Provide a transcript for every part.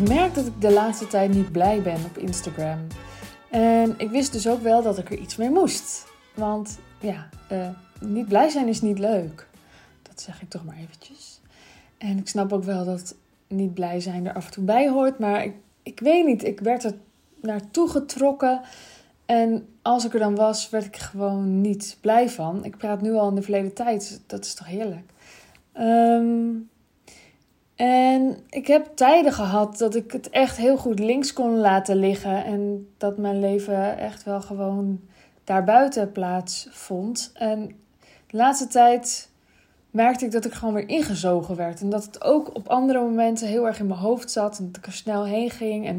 ik merk dat ik de laatste tijd niet blij ben op Instagram. En ik wist dus ook wel dat ik er iets mee moest. Want ja, uh, niet blij zijn is niet leuk. Dat zeg ik toch maar eventjes. En ik snap ook wel dat niet blij zijn er af en toe bij hoort. Maar ik, ik weet niet, ik werd er naartoe getrokken. En als ik er dan was, werd ik gewoon niet blij van. Ik praat nu al in de verleden tijd. Dat is toch heerlijk. Um, en ik heb tijden gehad dat ik het echt heel goed links kon laten liggen. En dat mijn leven echt wel gewoon daarbuiten plaats vond. En de laatste tijd merkte ik dat ik gewoon weer ingezogen werd. En dat het ook op andere momenten heel erg in mijn hoofd zat. En dat ik er snel heen ging. En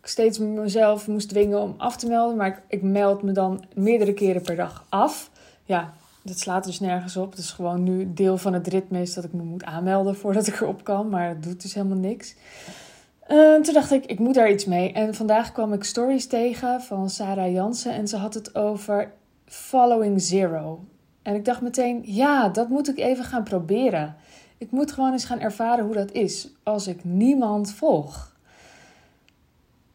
ik steeds mezelf moest dwingen om af te melden. Maar ik, ik meld me dan meerdere keren per dag af. Ja, dat slaat dus nergens op. Het is gewoon nu deel van het ritme is dat ik me moet aanmelden voordat ik erop kan. Maar dat doet dus helemaal niks. Uh, toen dacht ik, ik moet daar iets mee. En vandaag kwam ik stories tegen van Sarah Jansen. En ze had het over Following Zero. En ik dacht meteen, ja, dat moet ik even gaan proberen. Ik moet gewoon eens gaan ervaren hoe dat is als ik niemand volg.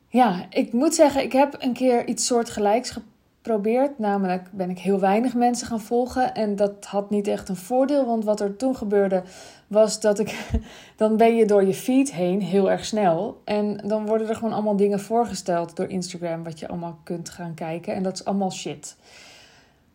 Ja, ik moet zeggen, ik heb een keer iets soortgelijks geprobeerd geprobeerd. Namelijk ben ik heel weinig mensen gaan volgen. En dat had niet echt een voordeel. Want wat er toen gebeurde was dat ik. Dan ben je door je feed heen heel erg snel. En dan worden er gewoon allemaal dingen voorgesteld door Instagram. Wat je allemaal kunt gaan kijken. En dat is allemaal shit.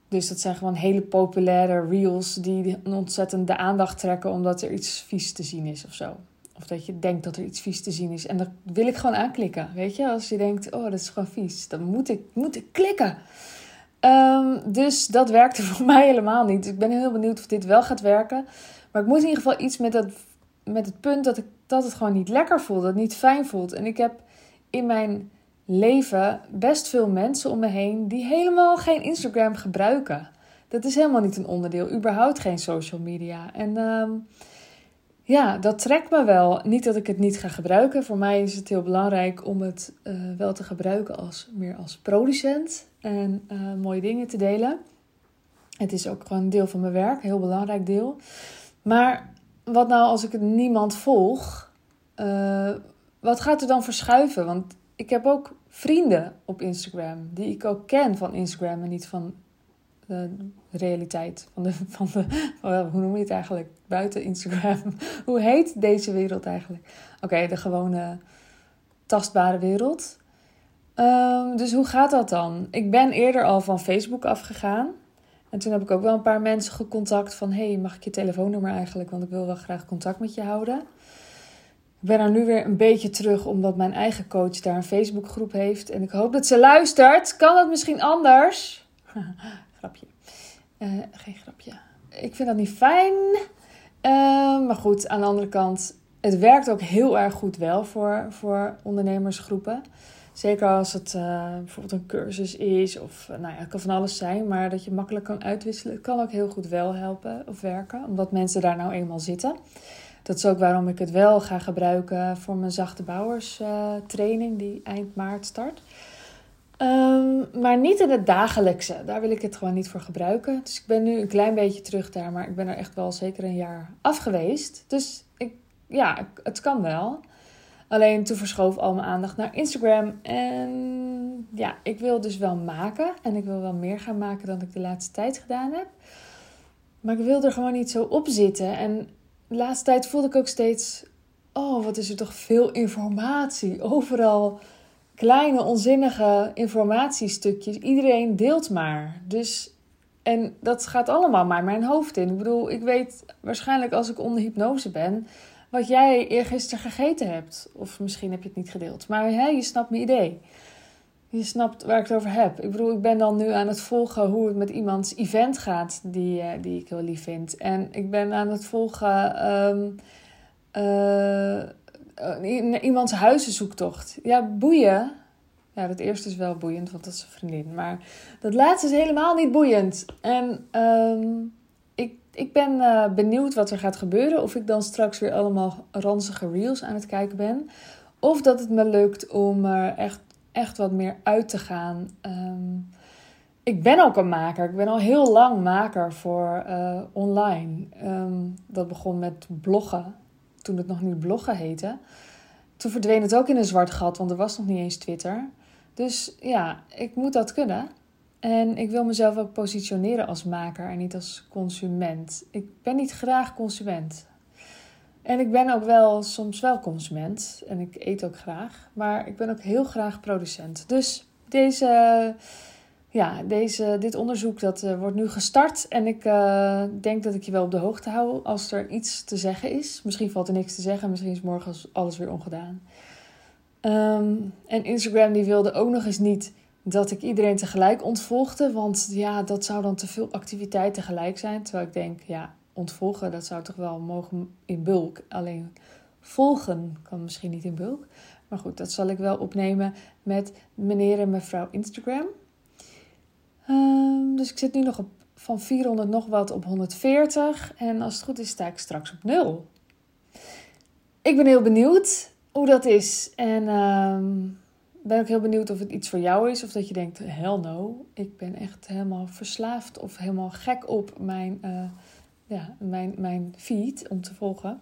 Dus dat zijn gewoon hele populaire reels die ontzettend aandacht trekken omdat er iets vies te zien is of zo. Of dat je denkt dat er iets vies te zien is. En dat wil ik gewoon aanklikken. Weet je, als je denkt, oh, dat is gewoon vies. Dan moet ik, moet ik klikken. Ehm, dus dat werkte voor mij helemaal niet. ik ben heel benieuwd of dit wel gaat werken. Maar ik moet in ieder geval iets met, dat, met het punt dat, ik, dat het gewoon niet lekker voelt. Dat het niet fijn voelt. En ik heb in mijn leven best veel mensen om me heen die helemaal geen Instagram gebruiken. Dat is helemaal niet een onderdeel. Überhaupt geen social media. En... Ehm, ja, dat trekt me wel. Niet dat ik het niet ga gebruiken. Voor mij is het heel belangrijk om het uh, wel te gebruiken als, meer als producent en uh, mooie dingen te delen. Het is ook gewoon een deel van mijn werk, een heel belangrijk deel. Maar wat nou als ik het niemand volg? Uh, wat gaat er dan verschuiven? Want ik heb ook vrienden op Instagram die ik ook ken van Instagram en niet van de realiteit. Van de, van de, hoe noem je het eigenlijk? Buiten Instagram. hoe heet deze wereld eigenlijk? Oké, de gewone tastbare wereld. Um, dus hoe gaat dat dan? Ik ben eerder al van Facebook afgegaan. En toen heb ik ook wel een paar mensen gecontact van... hey, mag ik je telefoonnummer eigenlijk? Want ik wil wel graag contact met je houden. Ik ben er nu weer een beetje terug... omdat mijn eigen coach daar een Facebookgroep heeft. En ik hoop dat ze luistert. Kan dat misschien anders? grapje. Uh, geen grapje. Ik vind dat niet fijn. Uh, maar goed, aan de andere kant, het werkt ook heel erg goed wel voor, voor ondernemersgroepen. Zeker als het uh, bijvoorbeeld een cursus is of nou ja, het kan van alles zijn, maar dat je makkelijk kan uitwisselen. Het kan ook heel goed wel helpen of werken, omdat mensen daar nou eenmaal zitten. Dat is ook waarom ik het wel ga gebruiken voor mijn zachte bouwers uh, training die eind maart start. Um, maar niet in het dagelijkse. Daar wil ik het gewoon niet voor gebruiken. Dus ik ben nu een klein beetje terug daar. Maar ik ben er echt wel zeker een jaar af geweest. Dus ik, ja, het kan wel. Alleen toen verschoof al mijn aandacht naar Instagram. En ja, ik wil dus wel maken. En ik wil wel meer gaan maken dan ik de laatste tijd gedaan heb. Maar ik wil er gewoon niet zo op zitten. En de laatste tijd voelde ik ook steeds... Oh, wat is er toch veel informatie. Overal kleine onzinnige informatiestukjes. Iedereen deelt maar. Dus, en dat gaat allemaal maar mijn hoofd in. Ik bedoel, ik weet waarschijnlijk als ik onder hypnose ben, wat jij eergisteren gegeten hebt. Of misschien heb je het niet gedeeld. Maar hè, je snapt mijn idee. Je snapt waar ik het over heb. Ik bedoel, ik ben dan nu aan het volgen hoe het met iemands event gaat die, uh, die ik heel lief vind. En ik ben aan het volgen. Uh, uh, iemands huizenzoektocht. Ja, boeien. Ja, dat eerste is wel boeiend, want dat is een vriendin. Maar dat laatste is helemaal niet boeiend. En um, ik, ik ben uh, benieuwd wat er gaat gebeuren. Of ik dan straks weer allemaal ranzige reels aan het kijken ben. Of dat het me lukt om er echt, echt wat meer uit te gaan. Um, ik ben ook een maker. Ik ben al heel lang maker voor uh, online. Um, dat begon met bloggen, toen het nog niet bloggen heette. toen verdween het ook in een zwart gat, want er was nog niet eens Twitter. Dus ja, ik moet dat kunnen. En ik wil mezelf ook positioneren als maker en niet als consument. Ik ben niet graag consument. En ik ben ook wel soms wel consument en ik eet ook graag, maar ik ben ook heel graag producent. Dus deze, ja, deze, dit onderzoek dat, uh, wordt nu gestart en ik uh, denk dat ik je wel op de hoogte hou als er iets te zeggen is. Misschien valt er niks te zeggen, misschien is morgen alles weer ongedaan. Um, en Instagram die wilde ook nog eens niet dat ik iedereen tegelijk ontvolgde, want ja, dat zou dan te veel activiteit tegelijk zijn. Terwijl ik denk, ja, ontvolgen, dat zou toch wel mogen in bulk. Alleen volgen kan misschien niet in bulk. Maar goed, dat zal ik wel opnemen met meneer en mevrouw Instagram. Um, dus ik zit nu nog op, van 400 nog wat op 140. En als het goed is, sta ik straks op 0. Ik ben heel benieuwd hoe dat is. En um, ben ook heel benieuwd of het iets voor jou is. Of dat je denkt, hell no. Ik ben echt helemaal verslaafd of helemaal gek op mijn... Uh, ja, mijn, mijn feed om te volgen.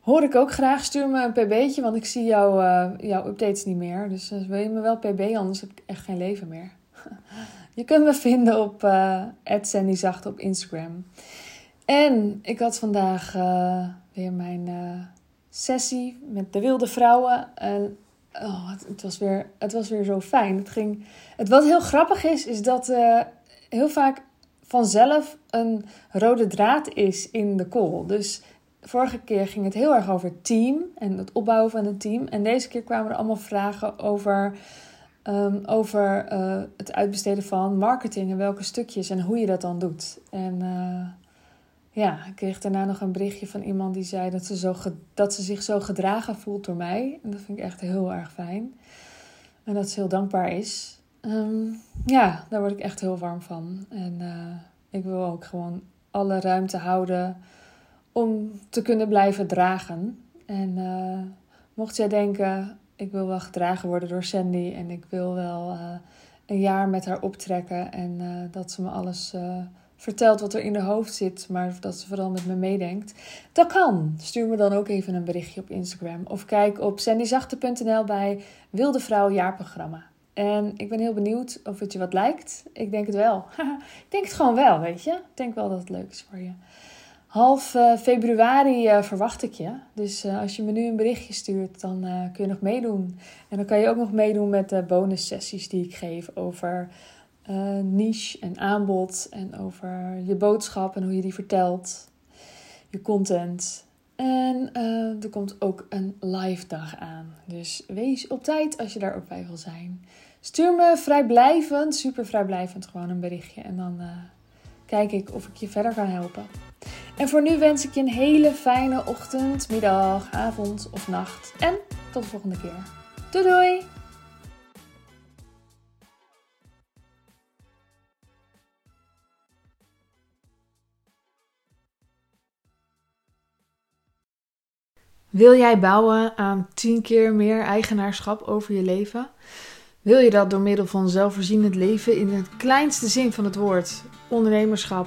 Hoor ik ook graag. Stuur me een pb'tje, want ik zie jou, uh, jouw updates niet meer. Dus uh, wil je me wel pb, anders heb ik echt geen leven meer. je kunt me vinden op uh, @sandyzacht op Instagram. En ik had vandaag weer mijn sessie met de wilde vrouwen. En oh, het, was weer, het was weer zo fijn. Het, ging, het wat heel grappig is, is dat heel vaak vanzelf een rode draad is in de call. Dus vorige keer ging het heel erg over team en het opbouwen van een team. En deze keer kwamen er allemaal vragen over, um, over uh, het uitbesteden van marketing en welke stukjes en hoe je dat dan doet. En uh, ja, ik kreeg daarna nog een berichtje van iemand die zei dat ze, zo dat ze zich zo gedragen voelt door mij. En dat vind ik echt heel erg fijn. En dat ze heel dankbaar is. Um, ja, daar word ik echt heel warm van. En uh, ik wil ook gewoon alle ruimte houden om te kunnen blijven dragen. En mocht jij denken, ik wil wel gedragen worden door Sandy en ik wil wel uh, een jaar met haar optrekken en dat ze me alles vertelt wat er in de hoofd zit, maar dat ze vooral met me meedenkt. Dat kan. Stuur me dan ook even een berichtje op Instagram of kijk op sandyzachte.nl bij Wilde Vrouw Jaarprogramma. En ik ben heel benieuwd of het je wat lijkt. Ik denk het wel. ik denk het gewoon wel, weet je. Ik denk wel dat het leuk is voor je. Half uh, februari uh, verwacht ik je. Dus uh, als je me nu een berichtje stuurt, dan kun je nog meedoen. En dan kan je ook nog meedoen met de bonus sessies die ik geef over niche en aanbod. En over je boodschap en hoe je die vertelt. Je content. En er komt ook een live dag aan. Dus wees op tijd als je daar ook bij wil zijn. Stuur me vrijblijvend, super vrijblijvend, gewoon een berichtje. En dan kijk ik of ik je verder kan helpen. En voor nu wens ik je een hele fijne ochtend, middag, avond of nacht. En tot de volgende keer. Doei doei! Wil jij bouwen aan 10 keer meer eigenaarschap over je leven? Wil je dat door middel van zelfvoorzienend leven in het kleinste zin van het woord, ondernemerschap